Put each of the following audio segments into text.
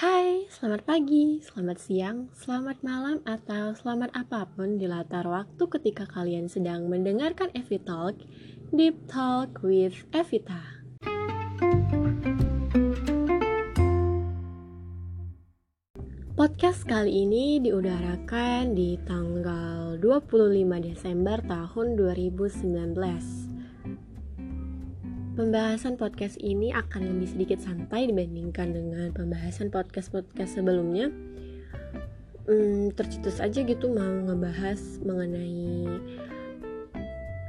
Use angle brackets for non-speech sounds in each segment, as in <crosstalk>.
Hai, selamat pagi, selamat siang, selamat malam, atau selamat apa pun di latar waktu ketika kalian sedang mendengarkan Evi Talk, Deep Talk with Evita. Podcast kali ini diudarakan di tanggal 25 Desember tahun 2019 Pembahasan podcast ini akan lebih sedikit santai dibandingkan dengan pembahasan podcast-podcast sebelumnya. Hmm, tercetus aja gitu mau ngebahas mengenai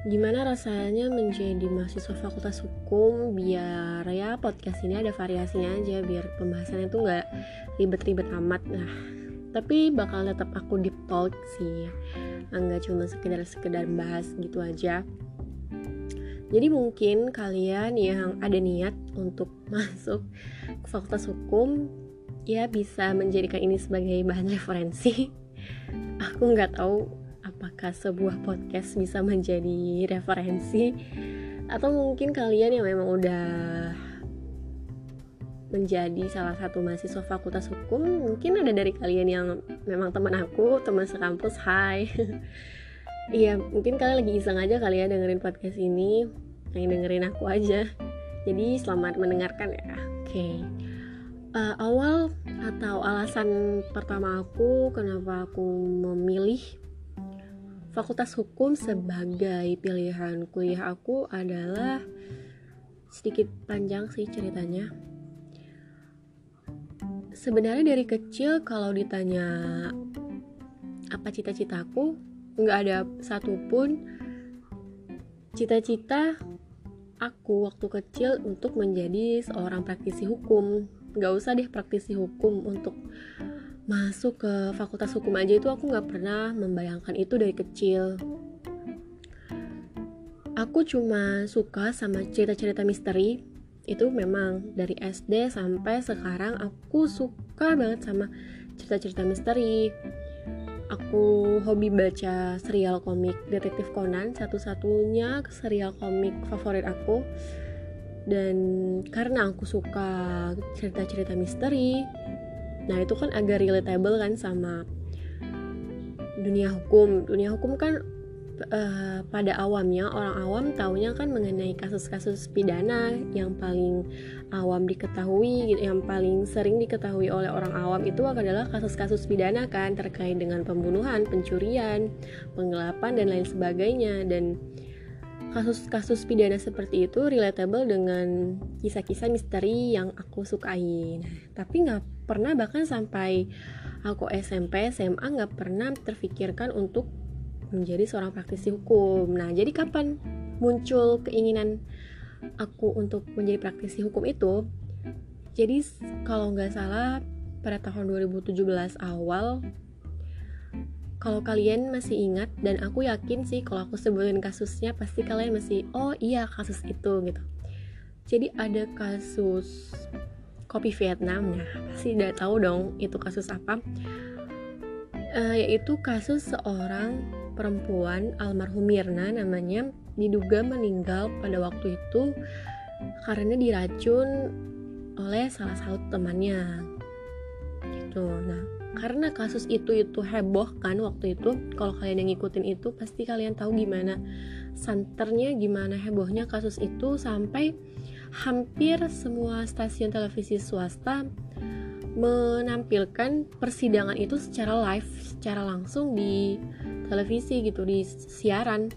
gimana rasanya menjadi mahasiswa fakultas hukum biar ya podcast ini ada variasinya aja biar pembahasannya tuh nggak ribet-ribet amat. Nah tapi bakal tetap aku deep talk sih nggak cuma sekedar sekedar bahas gitu aja jadi mungkin kalian yang ada niat untuk <laughs> masuk ke fakultas hukum ya bisa menjadikan ini sebagai bahan referensi. <laughs> Aku nggak tahu apakah sebuah podcast bisa menjadi referensi atau mungkin kalian yang memang udah menjadi salah satu mahasiswa fakultas hukum mungkin ada dari kalian yang memang teman aku teman sekampus hai <laughs> Iya, mungkin kalian lagi iseng aja kali ya dengerin podcast ini. Yang dengerin aku aja. Jadi selamat mendengarkan ya. Oke. Okay. uh, eh, awal atau alasan pertama aku kenapa aku memilih fakultas hukum sebagai pilihan kuliah aku adalah sedikit panjang sih ceritanya. Sebenarnya dari kecil kalau ditanya apa cita-citaku nggak ada satupun cita-cita aku waktu kecil untuk menjadi seorang praktisi hukum. Nggak usah deh praktisi hukum untuk masuk ke fakultas hukum aja itu aku nggak pernah membayangkan itu dari kecil. Aku cuma suka sama cerita-cerita misteri. Itu memang dari SD sampai sekarang aku suka banget sama cerita-cerita misteri aku hobi baca serial komik detektif Conan satu-satunya serial komik favorit aku. Dan karena aku suka cerita-cerita misteri nah itu kan agak relatable kan sama dunia hukum. Dunia hukum kan uh, pada awamnya orang awam taunya kan mengenai kasus-kasus pidana yang paling awam diketahui yang paling sering diketahui oleh orang awam itu adalah kasus-kasus pidana kan terkait dengan pembunuhan, pencurian, penggelapan dan lain sebagainya dan kasus-kasus pidana seperti itu relatable dengan kisah-kisah misteri yang aku sukai. Nah, tapi nggak pernah bahkan sampai aku SMP SMA nggak pernah terfikirkan untuk menjadi seorang praktisi hukum. Nah, jadi kapan muncul keinginan aku untuk menjadi praktisi hukum itu? Jadi kalau nggak salah pada tahun 2017 awal kalau kalian masih ingat dan aku yakin sih kalau aku sebutin kasusnya pasti kalian masih oh iya kasus itu gitu jadi ada kasus kopi Vietnam nah pasti udah tahu dong itu kasus apa uh, yaitu kasus seorang perempuan almarhum Mirna namanya diduga meninggal pada waktu itu karena diracun oleh salah satu temannya. Gitu. Nah karena kasus itu itu heboh kan waktu itu kalau kalian yang ngikutin itu pasti kalian tahu gimana santernya gimana hebohnya kasus itu sampai hampir semua stasiun televisi swasta menampilkan persidangan itu secara live, secara langsung di televisi gitu, di siaran.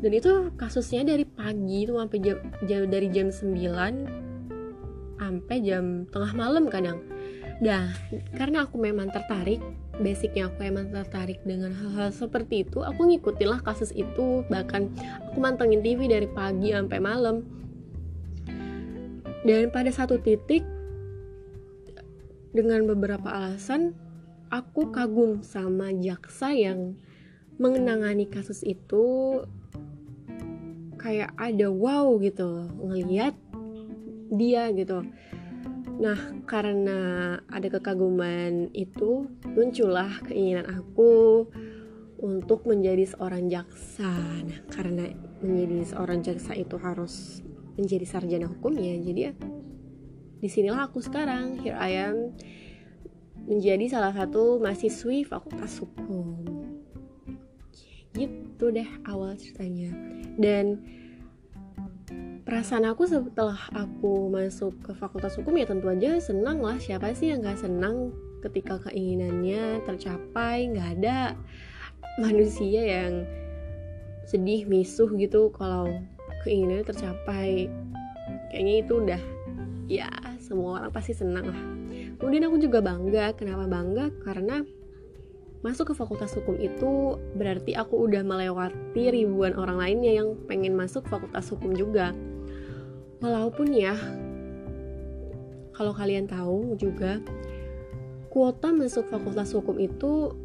Dan itu kasusnya dari pagi itu sampai jam, jam dari jam 9 sampai jam tengah malam kadang. Nah, karena aku memang tertarik, basicnya aku memang tertarik dengan hal-hal seperti itu, aku ngikutin lah kasus itu, bahkan aku mantengin TV dari pagi sampai malam. Dan pada satu titik dengan beberapa alasan aku kagum sama jaksa yang mengenangani kasus itu kayak ada wow gitu ngeliat dia gitu. Nah karena ada kekaguman itu muncullah keinginan aku untuk menjadi seorang jaksa. Nah karena menjadi seorang jaksa itu harus menjadi sarjana hukum ya jadi ya di sinilah aku sekarang. Here I am menjadi salah satu mahasiswi fakultas hukum gitu deh awal ceritanya. Dan perasaan aku setelah aku masuk ke fakultas hukum ya tentu aja senang lah. Siapa sih yang gak senang ketika keinginannya tercapai? Nggak ada manusia yang sedih misuh gitu kalau keinginannya tercapai. Kayaknya itu udah ya semua orang pasti senang lah. Kemudian aku juga bangga. Kenapa bangga? Karena masuk ke fakultas hukum itu berarti aku udah melewati ribuan orang lainnya yang pengen masuk fakultas hukum juga. Walaupun ya kalau kalian tahu juga kuota masuk fakultas hukum itu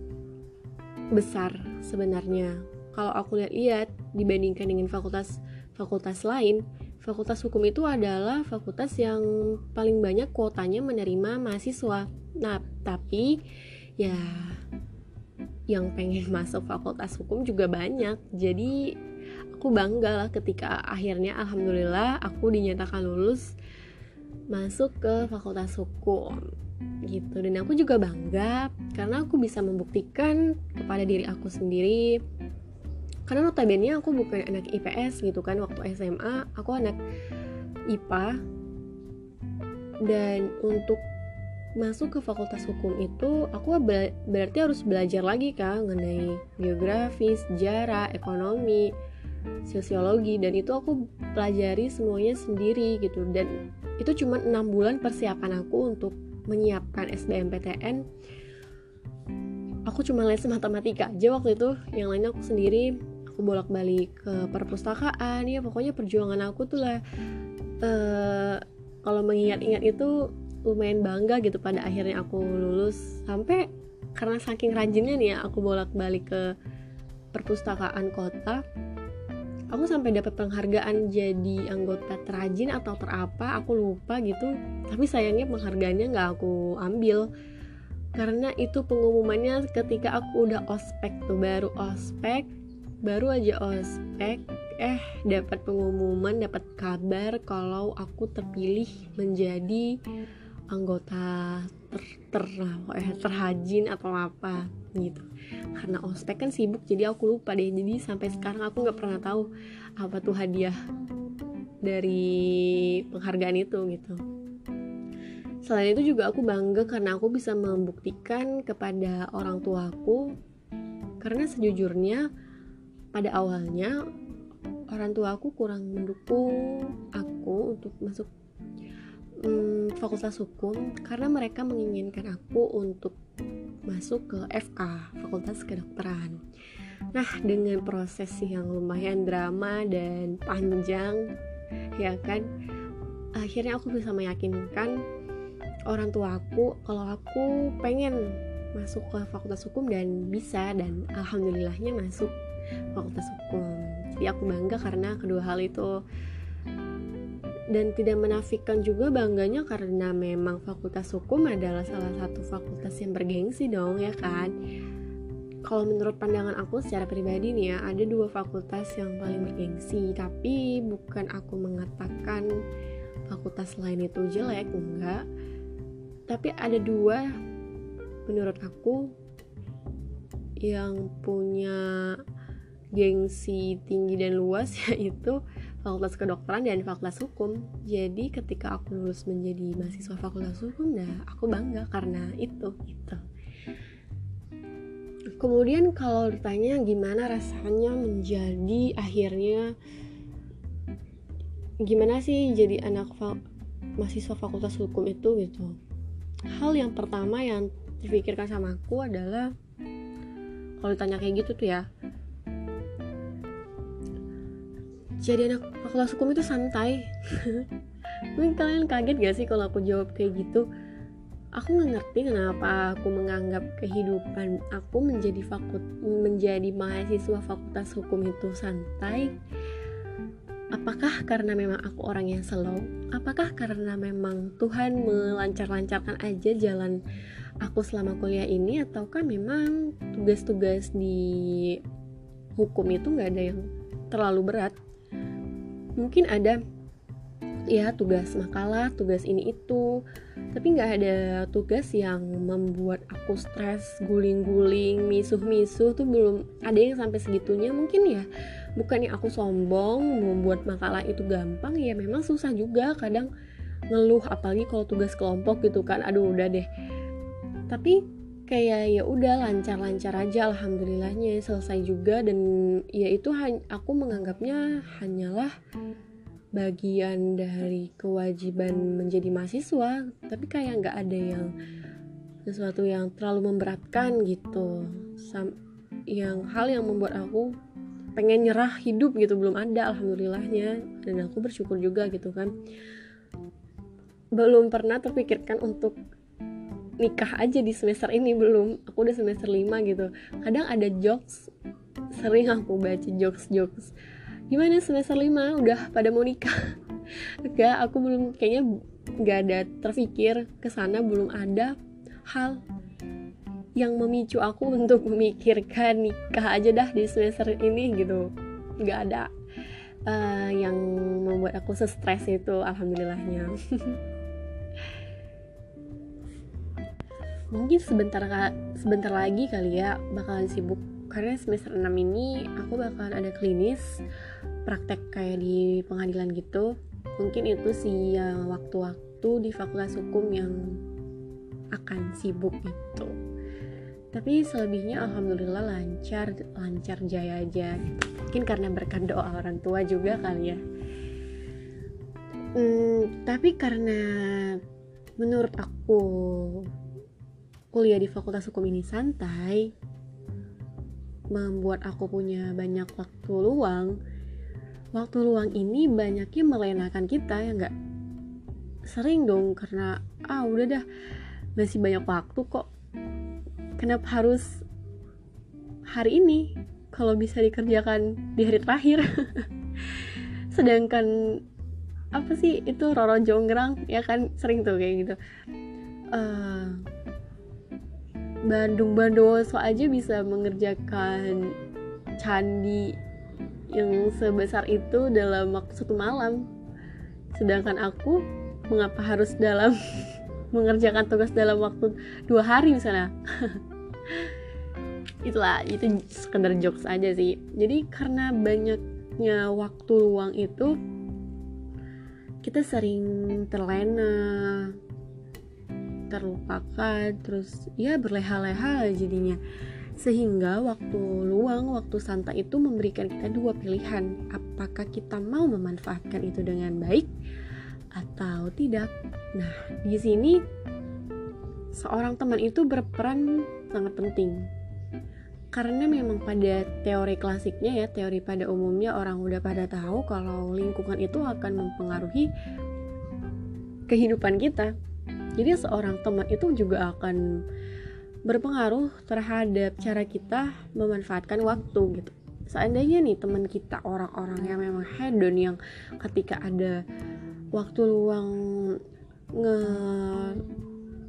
besar sebenarnya. Kalau aku lihat-lihat dibandingkan dengan fakultas fakultas lain fakultas hukum itu adalah fakultas yang paling banyak kuotanya menerima mahasiswa. Nah tapi ya yang pengen masuk fakultas hukum juga banyak. Jadi aku bangga lah ketika akhirnya alhamdulillah aku dinyatakan lulus masuk ke fakultas hukum gitu. Dan aku juga bangga karena aku bisa membuktikan kepada diri aku sendiri. Karena notabene aku bukan anak IPS gitu kan waktu SMA aku anak IPA dan untuk masuk ke fakultas hukum itu aku berarti harus belajar lagi kan mengenai geografi, sejarah, ekonomi, sosiologi dan itu aku pelajari semuanya sendiri gitu. Dan itu cuma enam bulan persiapan aku untuk menyiapkan SBMPTN aku cuma les matematika aja waktu itu yang lainnya aku sendiri. Aku bolak-balik ke perpustakaan ya pokoknya perjuangan aku tuh lah. Uh, kalau mengingat-ingat itu lumayan bangga gitu pada akhirnya aku lulus. Sampai karena saking rajinnya nih ya aku bolak-balik ke perpustakaan kota aku sampai dapat penghargaan jadi anggota terajin atau terapa aku lupa gitu. Tapi sayangnya penghargaannya nggak aku ambil. Karena itu pengumumannya ketika aku udah ospek tuh baru ospek baru aja ospek eh dapat pengumuman dapat kabar kalau aku terpilih menjadi anggota ter, ter eh, terhajin atau apa gitu. Karena ospek kan sibuk jadi aku lupa deh. Jadi sampai sekarang aku nggak pernah tahu apa tuh hadiah dari penghargaan itu gitu. Selain itu juga aku bangga karena aku bisa membuktikan kepada orang tuaku. Karena sejujurnya pada awalnya orang tua aku kurang mendukung aku untuk masuk hmm, fakultas hukum karena mereka menginginkan aku untuk masuk ke FK Fakultas Kedokteran. Nah, dengan proses yang lumayan drama dan panjang, ya kan, akhirnya aku bisa meyakinkan orang tua aku kalau aku pengen masuk ke Fakultas Hukum dan bisa dan alhamdulillahnya masuk Fakultas Hukum. Jadi aku bangga karena kedua hal itu dan tidak menafikan juga bangganya karena memang fakultas hukum adalah salah satu fakultas yang bergengsi dong ya kan? Kalau menurut pandangan aku secara pribadi nih ya ada dua fakultas yang paling bergengsi tapi bukan aku mengatakan fakultas lain itu jelek enggak. Tapi ada dua menurut aku yang punya gengsi tinggi dan luas <laughs> yaitu fakultas kedokteran dan fakultas hukum. Jadi ketika aku lulus menjadi mahasiswa fakultas hukum nah aku bangga karena itu gitu. Kemudian kalau ditanya gimana rasanya menjadi akhirnya gimana sih jadi anak fa mahasiswa fakultas hukum itu gitu. Hal yang pertama yang dipikirkan sama aku adalah kalau ditanya kayak gitu tuh ya jadi anak fakultas hukum itu santai. <laughs> Mungkin kalian kaget gak sih kalau aku jawab kayak gitu? Aku nggak ngerti kenapa aku menganggap kehidupan aku menjadi fakult menjadi mahasiswa fakultas hukum itu santai. Apakah karena memang aku orang yang slow? Apakah karena memang Tuhan melancar-lancarkan aja jalan aku selama kuliah ini? Ataukah memang tugas-tugas di hukum itu nggak ada yang terlalu berat mungkin ada ya tugas makalah tugas ini itu. Tapi nggak ada tugas yang membuat aku stres guling-guling misuh-misuh tuh belum ada yang sampai segitunya mungkin ya. Bukannya aku sombong membuat makalah itu gampang ya memang susah juga kadang ngeluh apalagi kalau tugas kelompok gitu kan. Aduh udah deh. Tapi kayak ya udah lancar-lancar aja alhamdulillahnya selesai juga. Dan ya itu aku menganggapnya hanyalah bagian dari kewajiban menjadi mahasiswa tapi kayak nggak ada yang sesuatu yang terlalu memberatkan gitu. Sam yang hal yang membuat aku pengen nyerah hidup gitu belum ada alhamdulillahnya. Dan aku bersyukur juga gitu kan. Belum pernah terpikirkan untuk nikah aja di semester ini belum. Aku udah semester 5 gitu. Kadang ada jokes sering aku baca jokes-jokes. Gimana semester 5 udah pada mau nikah? <laughs> Enggak aku belum kayaknya nggak ada terpikir ke sana belum ada hal yang memicu aku <laughs> untuk memikirkan nikah aja dah di semester ini gitu. Nggak ada uh, yang membuat aku stres itu alhamdulillahnya <laughs> mungkin sebentar sebentar lagi kali ya bakalan sibuk. Karena semester 6 ini aku bakalan ada klinis praktek kayak di pengadilan gitu. Mungkin itu sih ya waktu-waktu di fakultas hukum yang akan sibuk itu. Tapi selebihnya alhamdulillah lancar lancar jaya aja. Mungkin karena berkat doa orang tua juga kali ya. Hmm, tapi karena menurut aku kuliah di fakultas hukum ini santai membuat aku punya banyak waktu luang waktu luang ini banyaknya melenakan kita ya nggak? Sering dong karena ah udah dah masih banyak waktu kok. Kenapa harus hari ini kalau bisa dikerjakan di hari terakhir? <laughs> Sedangkan apa sih itu Roro Jonggrang ya kan? Sering tuh kayak gitu. Uh, Bandung Bandoso aja bisa mengerjakan candi yang sebesar itu dalam waktu satu malam. Sedangkan aku mengapa harus dalam <laughs> mengerjakan tugas dalam waktu dua hari misalnya? <laughs> Itulah itu sekedar jokes aja sih. Jadi karena banyaknya waktu luang itu kita sering terlena terlupakan terus ya berleha-leha jadinya sehingga waktu luang, waktu santai itu memberikan kita dua pilihan. Apakah kita mau memanfaatkan itu dengan baik atau tidak? Nah, di sini seorang teman itu berperan sangat penting. Karena memang pada teori klasiknya ya, teori pada umumnya orang udah pada tahu kalau lingkungan itu akan mempengaruhi kehidupan kita jadi seorang teman itu juga akan berpengaruh terhadap cara kita memanfaatkan waktu gitu. Seandainya nih teman kita orang-orang yang memang hedon yang ketika ada waktu luang nge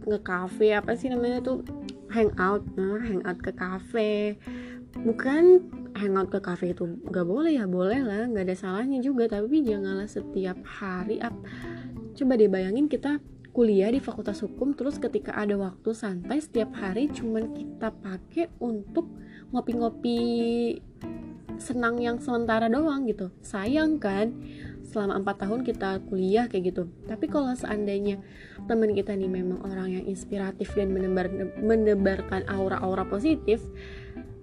nge cafe apa sih namanya tuh hangout nah hangout ke cafe. Bukan hangout ke cafe itu nggak boleh ya boleh lah nggak ada salahnya juga. Tapi janganlah setiap hari up coba deh bayangin kita kuliah di fakultas hukum terus ketika ada waktu santai setiap hari cuman kita pakai untuk ngopi-ngopi senang yang sementara doang gitu. Sayang kan selama empat tahun kita kuliah kayak gitu. Tapi kalau seandainya teman kita nih memang orang yang inspiratif dan menebar, menebarkan aura-aura positif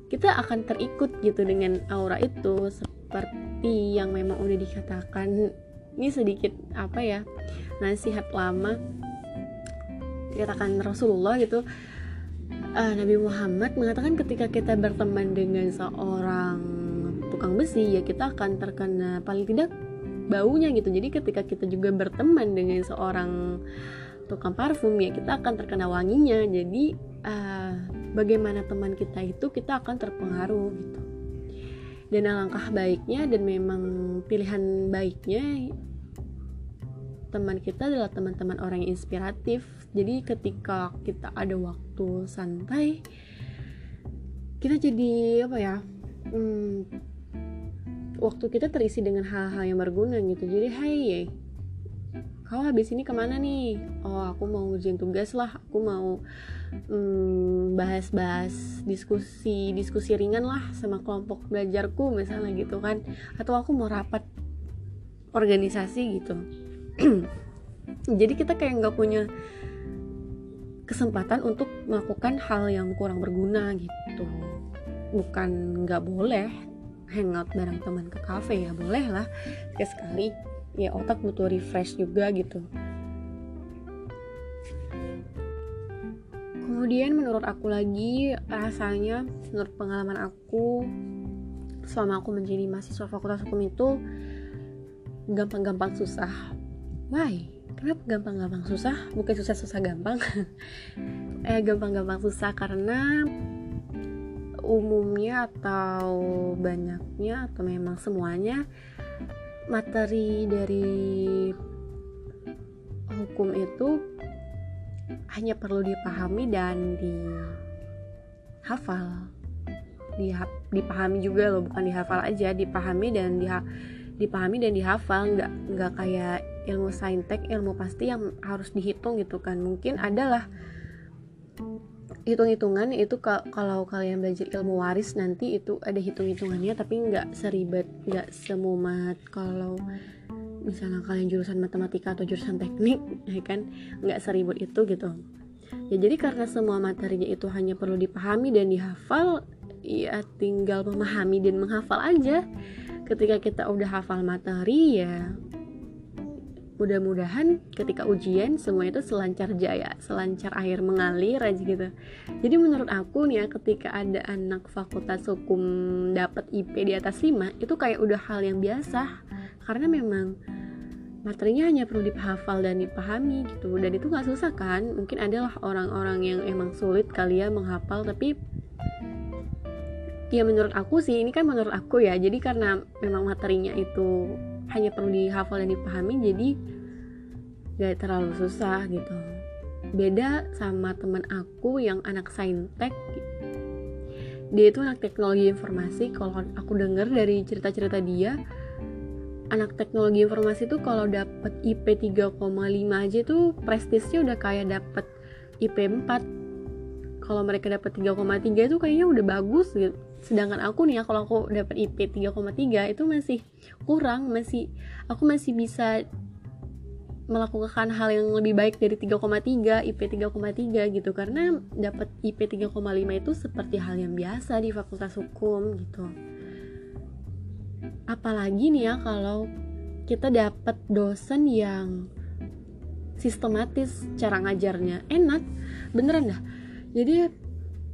kita akan terikut gitu dengan aura itu. Seperti yang memang udah dikatakan ini sedikit apa ya nasihat lama dikatakan Rasulullah gitu. Uh, Nabi Muhammad mengatakan ketika kita berteman dengan seorang tukang besi ya kita akan terkena paling tidak baunya gitu. Jadi ketika kita juga berteman dengan seorang tukang parfum ya kita akan terkena wanginya. Jadi uh, bagaimana teman kita itu kita akan terpengaruh gitu. Dan alangkah baiknya dan memang pilihan baiknya teman kita adalah teman-teman orang yang inspiratif. Jadi ketika kita ada waktu santai kita jadi apa ya hmm, waktu kita terisi dengan hal-hal yang berguna gitu. Jadi hey kau habis ini ke mana nih? Oh aku mau ujian tugas lah aku mau hmm, bahas-bahas diskusi diskusi ringan lah sama kelompok belajarku misalnya gitu kan. Atau aku mau rapat organisasi gitu <clears throat> jadi kita kayak nggak punya kesempatan untuk melakukan hal yang kurang berguna gitu. Bukan nggak boleh hangout bareng teman ke cafe ya boleh lah. Sekali ya otak butuh refresh juga gitu. Kemudian menurut aku lagi rasanya menurut pengalaman aku selama aku menjadi mahasiswa fakultas hukum itu gampang-gampang susah why? Kenapa gampang-gampang susah? Bukan susah-susah gampang. <laughs> Eh gampang-gampang susah karena umumnya atau banyaknya atau memang semuanya materi dari hukum itu hanya perlu dipahami dan dihafal. Dipahami juga loh bukan dihafal aja dipahami dan diha dipahami dan dihafal nggak nggak kayak ilmu saintek ilmu pasti yang harus dihitung gitu kan. Mungkin adalah hitung-hitungan itu kalau kalian belajar ilmu waris nanti itu ada hitung-hitungannya tapi nggak seribet nggak semumat. Kalau misalnya kalian jurusan matematika atau jurusan teknik <laughs> ya kan nggak seribut itu gitu. Ya jadi karena semua materinya itu hanya perlu dipahami dan dihafal ya tinggal memahami dan menghafal aja ketika kita udah hafal materi ya mudah-mudahan ketika ujian semua itu selancar jaya selancar air mengalir aja gitu. Jadi menurut aku nih ya ketika ada anak fakultas hukum dapat IP di atas 5 itu kayak udah hal yang biasa. Karena memang materinya hanya perlu dihafal dan dipahami gitu. Dan itu nggak susah kan? Mungkin adalah orang-orang yang emang sulit kali ya menghafal tapi ya menurut aku sih ini kan menurut aku ya. Jadi karena memang materinya itu hanya perlu dihafal dan dipahami jadi gak terlalu susah gitu. Beda sama teman aku yang anak saintek. Dia itu anak teknologi informasi. Kalau aku dengar dari cerita-cerita dia anak teknologi informasi itu kalau dapat IP 3,5 aja tuh prestisnya udah kayak dapat IP 4 kalau mereka dapat 3,3 itu kayaknya udah bagus gitu sedangkan aku nih ya kalau aku dapat IP 3,3 itu masih kurang masih aku masih bisa melakukan hal yang lebih baik dari 3,3 IP 3,3 gitu. Karena dapat IP 3,5 itu seperti hal yang biasa di fakultas hukum gitu. Apalagi nih ya kalau kita dapat dosen yang sistematis cara ngajarnya enak beneran dah. Jadi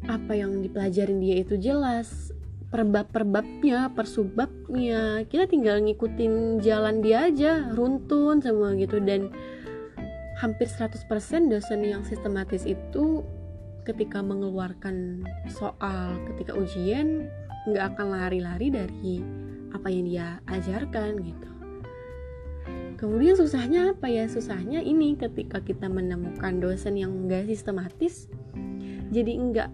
apa yang dipelajarin dia itu jelas. Perbab-perbabnya, persubabnya. Kita tinggal ngikutin jalan dia aja runtun semua gitu. Dan hampir 100% dosen yang sistematis itu ketika mengeluarkan soal ketika ujian nggak akan lari-lari dari apa yang dia ajarkan gitu. Kemudian susahnya apa ya? Susahnya ini ketika kita menemukan dosen yang nggak sistematis jadi nggak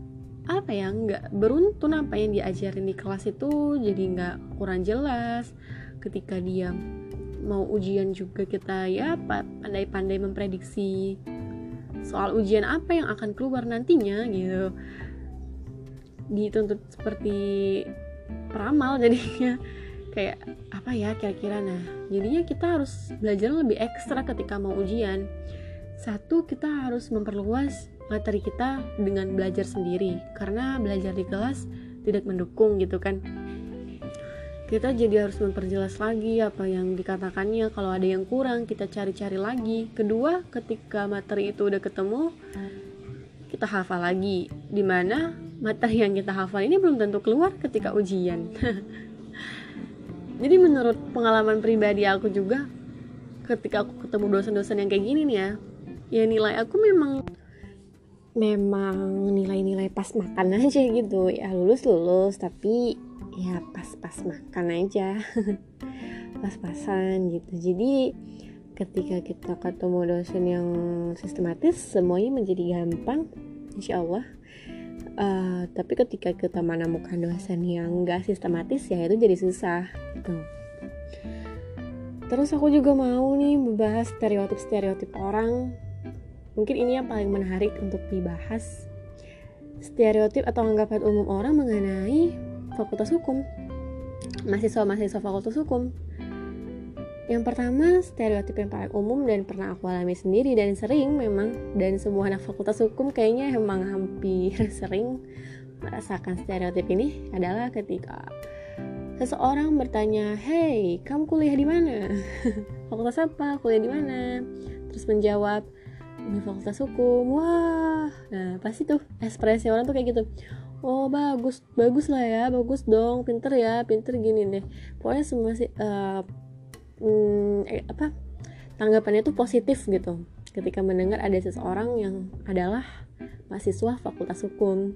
apa ya nggak beruntun apa yang diajarin di kelas itu jadi nggak kurang jelas. Ketika dia mau ujian juga kita ya pandai-pandai memprediksi soal ujian apa yang akan keluar nantinya gitu. Dituntut seperti peramal jadinya. <laughs> Kayak apa ya kira-kira nah jadinya kita harus belajar lebih ekstra ketika mau ujian. Satu kita harus memperluas materi kita dengan belajar sendiri. Karena belajar di kelas tidak mendukung gitu kan. Kita jadi harus memperjelas lagi apa yang dikatakannya. Kalau ada yang kurang kita cari-cari lagi. Kedua ketika materi itu udah ketemu kita hafal lagi. Di mana materi yang kita hafal ini belum tentu keluar ketika ujian. <laughs> Jadi menurut pengalaman pribadi aku juga ketika aku ketemu dosen-dosen yang kayak gini nih ya ya nilai aku memang memang nilai-nilai pas makan aja gitu. Ya lulus lulus tapi ya pas-pas makan aja. <laughs> Pas-pasan gitu. Jadi ketika kita ketemu dosen yang sistematis semuanya menjadi gampang insya Allah. Uh, tapi ketika kita menemukan dosen yang gak sistematis ya itu jadi susah gitu. Terus aku juga mau nih membahas stereotip-stereotip orang mungkin ini yang paling menarik untuk dibahas stereotip atau anggapan umum orang mengenai fakultas hukum mahasiswa-mahasiswa fakultas hukum yang pertama, stereotip yang paling umum dan pernah aku alami sendiri dan sering memang dan semua anak fakultas hukum kayaknya emang hampir <laughs> sering merasakan stereotip ini adalah ketika seseorang bertanya, "Hey, kamu kuliah di mana? <laughs> fakultas apa? Kuliah di mana?" Terus menjawab, "Di fakultas hukum." Wah, nah pasti tuh ekspresi orang tuh kayak gitu. Oh bagus, bagus lah ya, bagus dong, pinter ya, pinter gini deh. Pokoknya semua sih uh, hmm, eh, apa tanggapannya tuh positif gitu ketika mendengar ada seseorang yang adalah mahasiswa fakultas hukum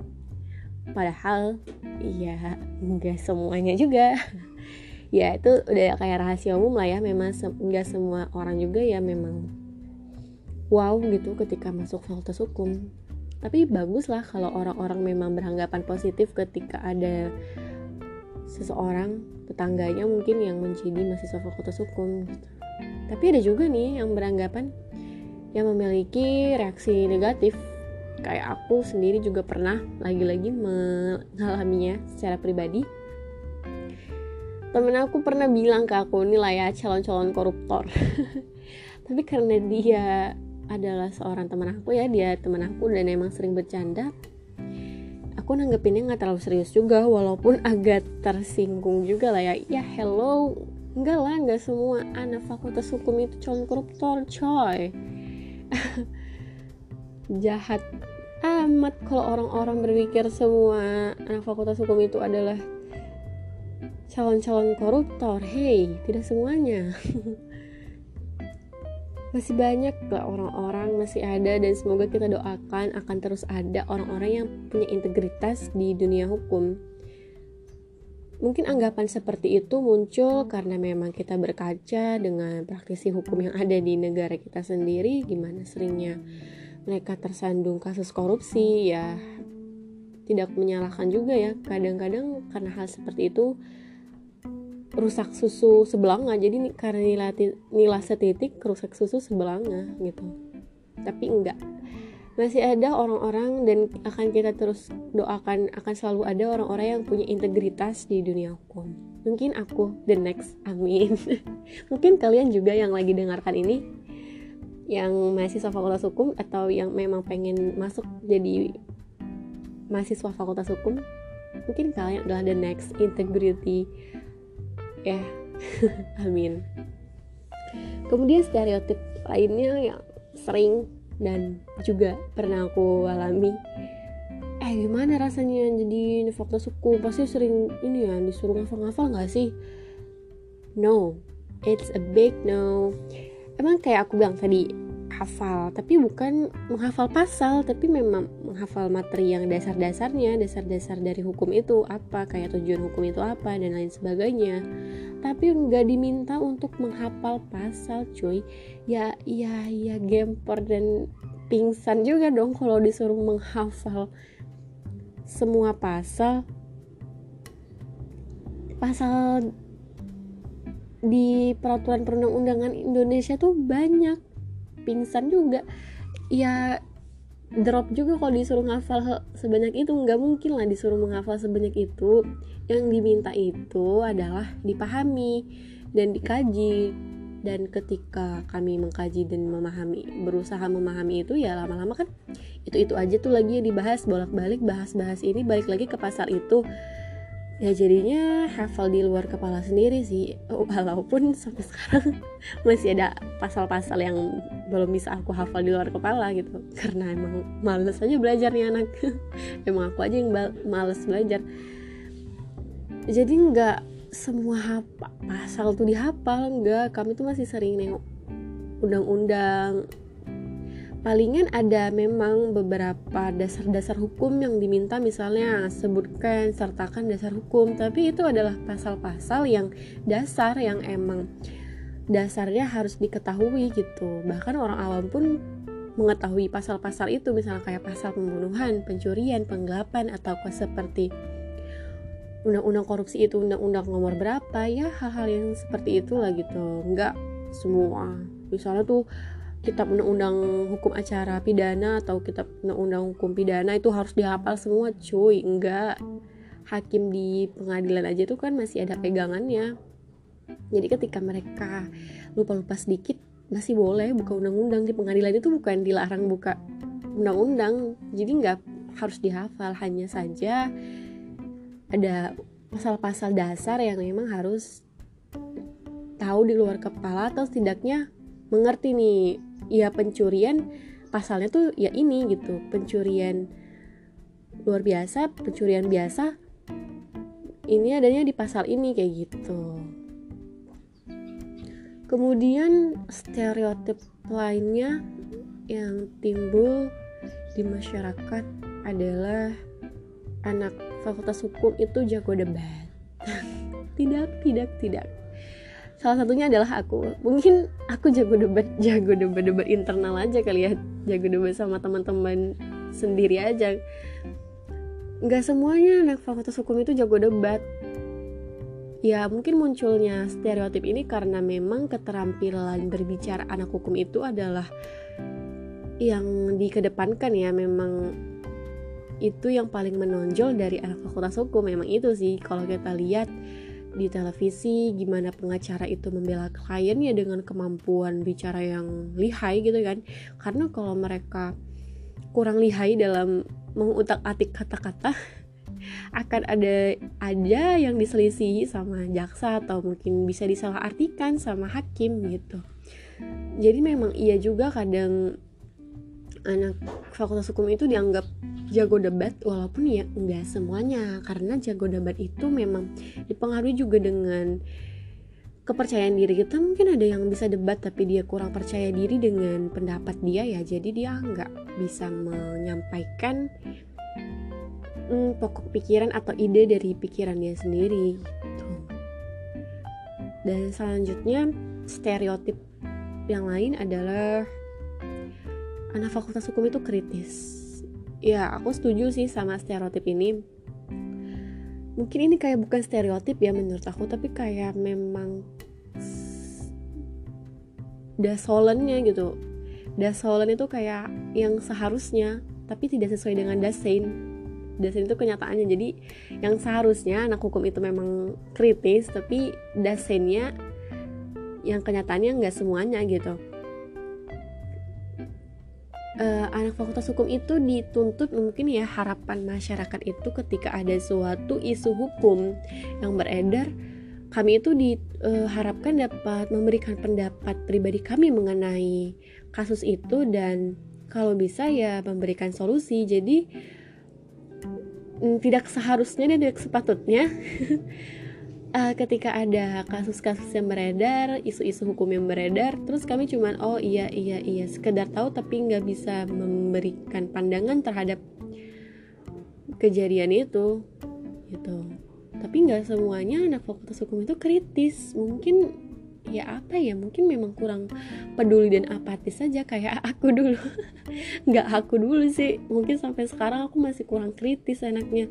padahal ya nggak semuanya juga <laughs> ya itu udah kayak rahasia umum lah ya memang nggak se semua orang juga ya memang wow gitu ketika masuk fakultas hukum. Tapi bagus lah kalau orang-orang memang beranggapan positif ketika ada seseorang tetangganya mungkin yang menjadi mahasiswa fakultas hukum gitu. tapi ada juga nih yang beranggapan yang memiliki reaksi negatif. Kayak aku sendiri juga pernah lagi-lagi mengalaminya secara pribadi. Temen aku pernah bilang ke aku ini lah ya calon-calon koruptor. <laughs> Tapi karena dia adalah seorang teman aku ya dia teman aku dan emang sering bercanda. Aku nanggepinnya nggak terlalu serius juga walaupun <laughs> agak tersinggung juga lah ya. Ya hello. Enggak lah enggak semua anak fakultas hukum itu calon koruptor coy. <laughs> Jahat amat kalau orang-orang berpikir semua anak fakultas hukum itu adalah calon-calon koruptor. Hey tidak semuanya <laughs> masih banyak gak orang-orang masih ada dan semoga kita doakan akan terus ada orang-orang yang punya integritas di dunia hukum. Mungkin anggapan seperti itu muncul karena memang kita berkaca dengan praktisi hukum yang ada di negara kita sendiri gimana seringnya mereka tersandung kasus korupsi ya tidak menyalahkan juga ya. Kadang-kadang karena hal seperti itu rusak susu sebelanga. Jadi karena nila, nila setitik rusak susu sebelanga gitu. Tapi enggak. Masih ada orang-orang dan akan kita terus doakan akan selalu ada orang-orang yang punya integritas di dunia hukum. Mungkin aku the next amin. <laughs> Mungkin kalian juga yang lagi dengarkan ini yang mahasiswa fakultas hukum atau yang memang pengen masuk jadi mahasiswa fakultas hukum. Mungkin kalian adalah the next integrity ya. <laughs> Amin. Kemudian stereotip lainnya yang sering dan juga pernah aku alami. Eh gimana rasanya jadi fakultas hukum pasti sering ini ya disuruh ngafal-ngafal nggak sih? No. It's a big no. Emang kayak aku bilang tadi hafal tapi bukan menghafal pasal tapi memang menghafal materi yang dasar-dasarnya dasar-dasar dari hukum itu apa kayak tujuan hukum itu apa dan lain sebagainya. Tapi nggak diminta untuk menghafal pasal cuy. Ya ya ya gemper dan pingsan juga dong kalau disuruh menghafal semua pasal. Pasal di peraturan perundang-undangan Indonesia tuh banyak pingsan juga. Ya drop juga kalau disuruh ngafal sebanyak itu. Nggak mungkin lah disuruh menghafal sebanyak itu. Yang diminta itu adalah dipahami dan dikaji. Dan ketika kami mengkaji dan memahami berusaha memahami itu ya lama-lama kan itu itu aja tuh lagi dibahas. Bolak-balik bahas-bahas ini balik lagi ke pasar itu ya jadinya hafal di luar kepala sendiri sih. Walaupun sampai sekarang <laughs> masih ada pasal-pasal yang belum bisa aku hafal di luar kepala gitu. Karena emang males aja belajar nih anak. <laughs> Emang aku aja yang males belajar. Jadi nggak semua pasal tuh dihafal enggak kami tuh masih sering nengok undang-undang palingan ada memang beberapa dasar-dasar hukum yang diminta misalnya sebutkan sertakan dasar hukum. Tapi itu adalah pasal-pasal yang dasar yang emang dasarnya harus diketahui gitu. Bahkan orang awam pun mengetahui pasal-pasal itu misalnya kayak pasal pembunuhan pencurian penggelapan atau seperti undang-undang korupsi itu undang-undang nomor berapa ya hal-hal yang seperti itulah gitu. Nggak semua. Misalnya tuh kitab undang-undang hukum acara pidana atau kitab undang-undang hukum pidana itu harus dihafal semua cuy. Enggak. Hakim di pengadilan aja tuh kan masih ada pegangannya. Jadi ketika mereka lupa-lupa sedikit masih boleh buka undang-undang. Di pengadilan itu bukan dilarang buka undang-undang. Jadi nggak harus dihafal. Hanya saja ada pasal-pasal dasar yang memang harus tahu di luar kepala atau setidaknya mengerti nih ya pencurian pasalnya tuh ya ini gitu pencurian luar biasa pencurian biasa ini adanya di pasal ini kayak gitu. Kemudian stereotip lainnya yang timbul di masyarakat adalah anak fakultas hukum itu jago debat. <laughs> Tidak tidak tidak salah satunya adalah aku. Mungkin aku jago debat <laughs> jago debat debat internal aja kali ya. Jago debat sama teman-teman sendiri aja. Nggak semuanya anak fakultas hukum itu jago debat. Ya mungkin munculnya stereotip ini karena memang keterampilan berbicara anak hukum itu adalah yang dikedepankan ya. Memang itu yang paling menonjol dari anak fakultas hukum memang itu sih. Kalau kita lihat di televisi gimana pengacara itu membela kliennya dengan kemampuan bicara yang lihai gitu kan. Karena kalau mereka kurang lihai dalam mengutak-atik kata-kata <laughs> akan ada ada yang diselisihi sama jaksa atau mungkin bisa disalahartikan sama hakim gitu. Jadi memang iya juga kadang anak fakultas hukum itu dianggap jago debat walaupun ya enggak semuanya. Karena jago debat itu memang dipengaruhi juga dengan kepercayaan diri kita. Mungkin ada yang bisa debat tapi dia kurang percaya diri dengan pendapat dia ya. Jadi dia nggak bisa menyampaikan hmm, pokok pikiran atau ide dari pikiran dia sendiri gitu. dan selanjutnya stereotip yang lain adalah anak fakultas hukum itu kritis. Ya aku setuju sih sama stereotip ini. Mungkin ini kayak bukan stereotip ya menurut aku tapi kayak memang dasolennya gitu. Dasolen itu kayak yang seharusnya tapi tidak sesuai dengan dasein. Dasein itu kenyataannya. Jadi yang seharusnya anak hukum itu memang kritis tapi daseinnya yang kenyataannya nggak semuanya gitu uh, anak fakultas hukum itu dituntut mungkin ya harapan masyarakat itu ketika ada suatu isu hukum yang beredar kami itu diharapkan uh, dapat memberikan pendapat pribadi kami mengenai kasus itu dan kalau bisa ya memberikan solusi. Jadi mm, tidak seharusnya dan tidak sepatutnya <laughs> uh, ketika ada kasus-kasus yang beredar, isu-isu hukum yang beredar, terus kami cuman oh iya iya iya. Sekedar tahu tapi nggak bisa memberikan pandangan terhadap kejadian itu, gitu. Tapi nggak semuanya anak fakultas hukum itu kritis, mungkin ya apa ya mungkin memang kurang peduli dan apatis saja kayak <laughs> aku dulu. Nggak aku dulu sih. Mungkin sampai sekarang aku masih kurang kritis anaknya.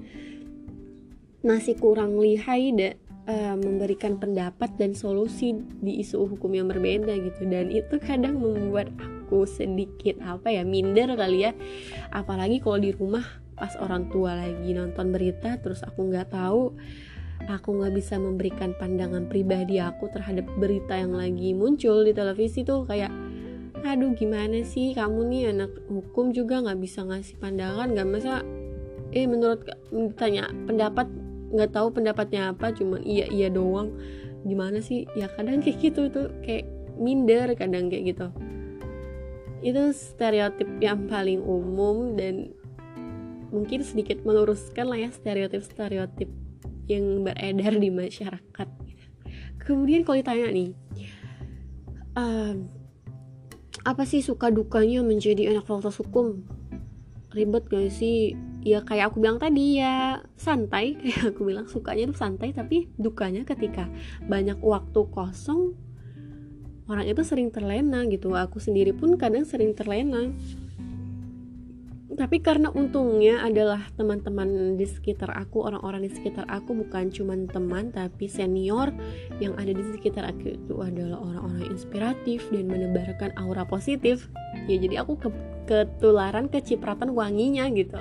Masih kurang lihai deh uh, memberikan pendapat dan solusi di isu hukum yang berbeda gitu. Dan itu kadang membuat aku sedikit apa ya minder kali ya. Apalagi kalau di rumah pas orang tua lagi nonton berita terus aku nggak tahu aku nggak bisa memberikan pandangan pribadi aku terhadap berita yang lagi muncul di televisi tuh kayak aduh gimana sih? Kamu nih anak hukum juga nggak bisa ngasih pandangan nggak masa eh menurut tanya pendapat nggak tahu pendapatnya apa cuman iya iya doang. Gimana sih? Ya kadang kayak gitu tuh kayak minder kadang kayak gitu. Itu stereotip yang paling umum dan mungkin sedikit meluruskan lah ya stereotip-stereotip yang beredar di masyarakat. Kemudian kalau ditanya nih um, apa sih suka dukanya menjadi anak fakultas hukum? Ribet gak sih ya kayak aku bilang tadi ya santai. <laughs> Kayak aku bilang sukanya tuh santai tapi dukanya ketika banyak waktu kosong orang itu sering terlena gitu. Aku sendiri pun kadang sering terlena. Tapi karena untungnya adalah teman-teman di sekitar aku orang-orang di sekitar aku bukan cuma teman tapi senior yang ada di sekitar aku itu adalah orang-orang inspiratif dan menebarkan aura positif. Ya jadi aku ke ketularan kecipratan wanginya gitu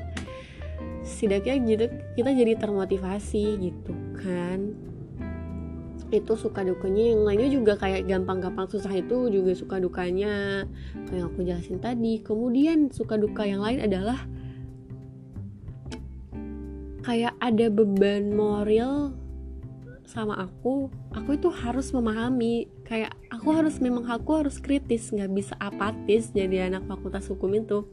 setidaknya gitu kita jadi termotivasi gitu kan. Itu suka dukanya yang lainnya juga kayak gampang-gampang susah itu juga suka dukanya. Kayak aku jelasin tadi. Kemudian suka duka yang lain adalah kayak ada beban moral sama aku. Aku itu harus memahami kayak aku harus memang aku harus kritis nggak bisa apatis jadi anak fakultas hukum itu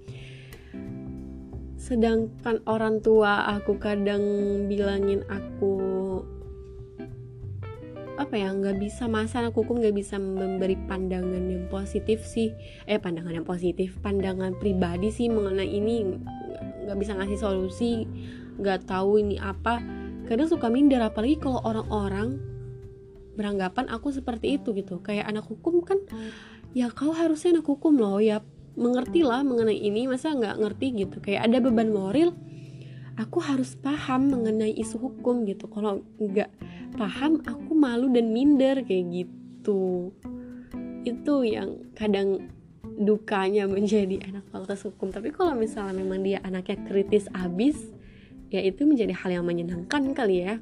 sedangkan orang tua aku kadang bilangin aku apa ya nggak bisa masa anak hukum nggak bisa memberi pandangan yang positif sih. Eh pandangan yang positif pandangan pribadi sih mengenai ini nggak bisa ngasih solusi nggak tahu ini apa. Kadang suka minder apalagi kalau orang-orang beranggapan aku seperti itu gitu. Kayak anak hukum kan ya kau harusnya anak hukum loh ya mengerti lah mengenai ini masa nggak ngerti gitu. Kayak ada beban moral aku harus paham mengenai isu hukum gitu. Kalau nggak paham aku malu dan minder kayak gitu. Itu yang kadang dukanya menjadi anak fakultas hukum. Tapi kalau misalnya memang dia anaknya kritis abis ya itu menjadi hal yang menyenangkan kali ya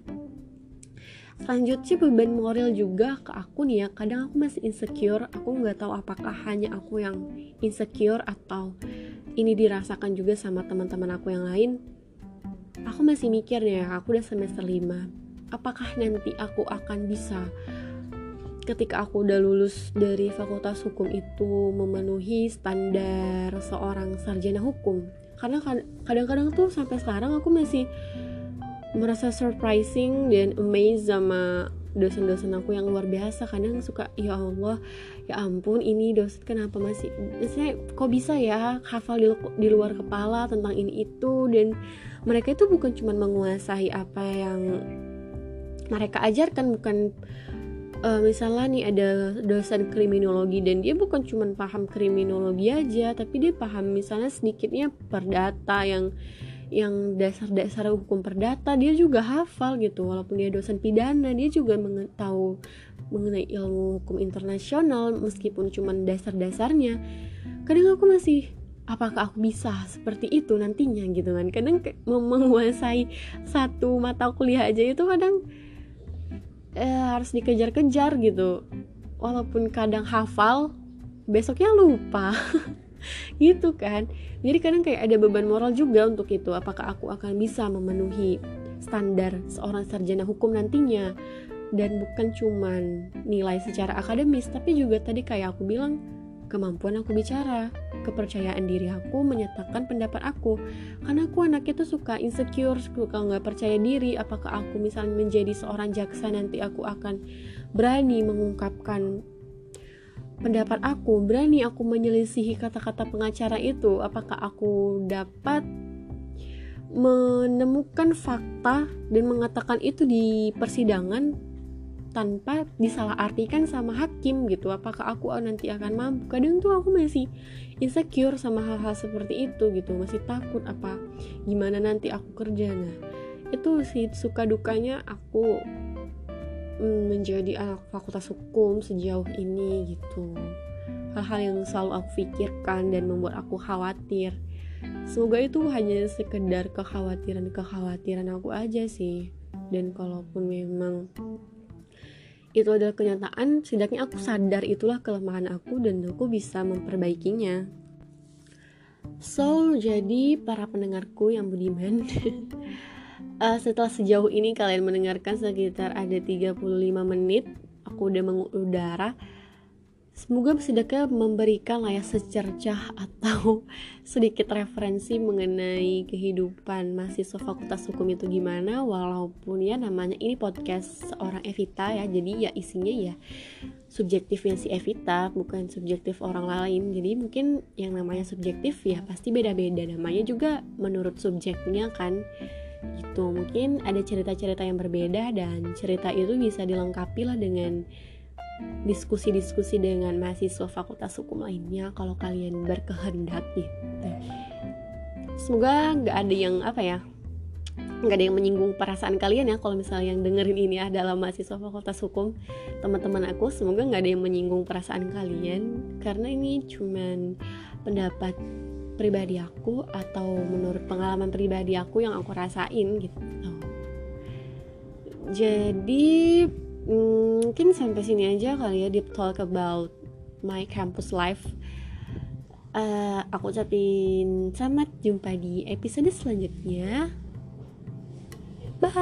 selanjutnya beban moral juga ke aku nih ya. Kadang aku masih insecure aku nggak tahu apakah hanya aku yang insecure atau ini dirasakan juga sama teman-teman aku yang lain. Aku masih mikir nih ya aku udah semester 5 apakah nanti aku akan bisa ketika aku udah lulus dari fakultas hukum itu memenuhi standar seorang sarjana hukum? Karena kadang-kadang tuh sampai sekarang aku masih merasa surprising dan amazed sama dosen-dosen aku yang luar biasa. Kadang suka ya Allah ya ampun ini dosen kenapa masih misalnya kok bisa ya hafal di, di luar kepala tentang ini itu? Dan mereka itu bukan cuma menguasai apa yang mereka ajarkan bukan uh, misalnya nih ada dosen kriminologi dan dia bukan cuma paham kriminologi aja tapi dia paham misalnya sedikitnya perdata yang yang dasar-dasar hukum perdata dia juga hafal gitu. Walaupun dia dosen pidana dia juga tahu mengenai ilmu hukum internasional meskipun cuma dasar-dasarnya. Kadang aku masih apakah aku bisa seperti itu nantinya? gitu kan. Kadang menguasai satu mata kuliah aja itu kadang eh, harus dikejar-kejar gitu. Walaupun kadang hafal besoknya lupa <laughs> gitu kan jadi kadang kayak ada beban moral juga untuk itu apakah aku akan bisa memenuhi standar seorang sarjana hukum nantinya dan bukan cuman nilai secara akademis tapi juga tadi kayak aku bilang kemampuan aku bicara, kepercayaan diri aku menyatakan pendapat aku. Karena aku anaknya tuh suka insecure, suka nggak percaya diri. Apakah aku misalnya menjadi seorang jaksa nanti aku akan berani mengungkapkan pendapat aku, berani aku menyelisihi kata-kata pengacara itu. Apakah aku dapat menemukan fakta dan mengatakan itu di persidangan tanpa disalahartikan sama hakim gitu apakah aku nanti akan mampu kadang tuh aku masih insecure sama hal-hal seperti itu gitu masih takut apa gimana nanti aku kerja nah itu sih suka dukanya aku menjadi anak fakultas hukum sejauh ini gitu. Hal-hal yang selalu aku pikirkan dan membuat aku khawatir. Semoga itu hanya sekedar kekhawatiran-kekhawatiran aku aja sih. Dan kalaupun memang itu adalah kenyataan setidaknya aku sadar itulah kelemahan aku dan aku bisa memperbaikinya. So jadi para pendengarku yang budiman <laughs> uh, setelah sejauh ini kalian mendengarkan sekitar ada 35 menit aku udah mengudara Semoga setidaknya memberikan lah ya secercah atau <laughs> sedikit referensi mengenai kehidupan mahasiswa fakultas hukum itu gimana. Walaupun ya namanya ini podcast seorang Evita ya jadi ya isinya ya subjektifnya si Evita bukan subjektif orang lain. Jadi mungkin yang namanya subjektif ya pasti beda-beda. Namanya juga menurut subjeknya kan gitu. Mungkin ada cerita-cerita yang berbeda dan cerita itu bisa dilengkapi lah dengan diskusi-diskusi dengan mahasiswa fakultas hukum lainnya kalau kalian berkehendak gitu. Semoga nggak ada yang apa ya nggak ada yang menyinggung perasaan kalian ya kalau misalnya yang dengerin ini adalah mahasiswa fakultas hukum. Teman-teman aku semoga nggak ada yang menyinggung perasaan kalian. Karena ini cuman pendapat pribadi aku atau menurut pengalaman pribadi aku yang aku rasain gitu. Jadi mungkin sampai sini aja kali ya deep talk about my campus life. Uh, aku ucapin selamat jumpa di episode selanjutnya. Bye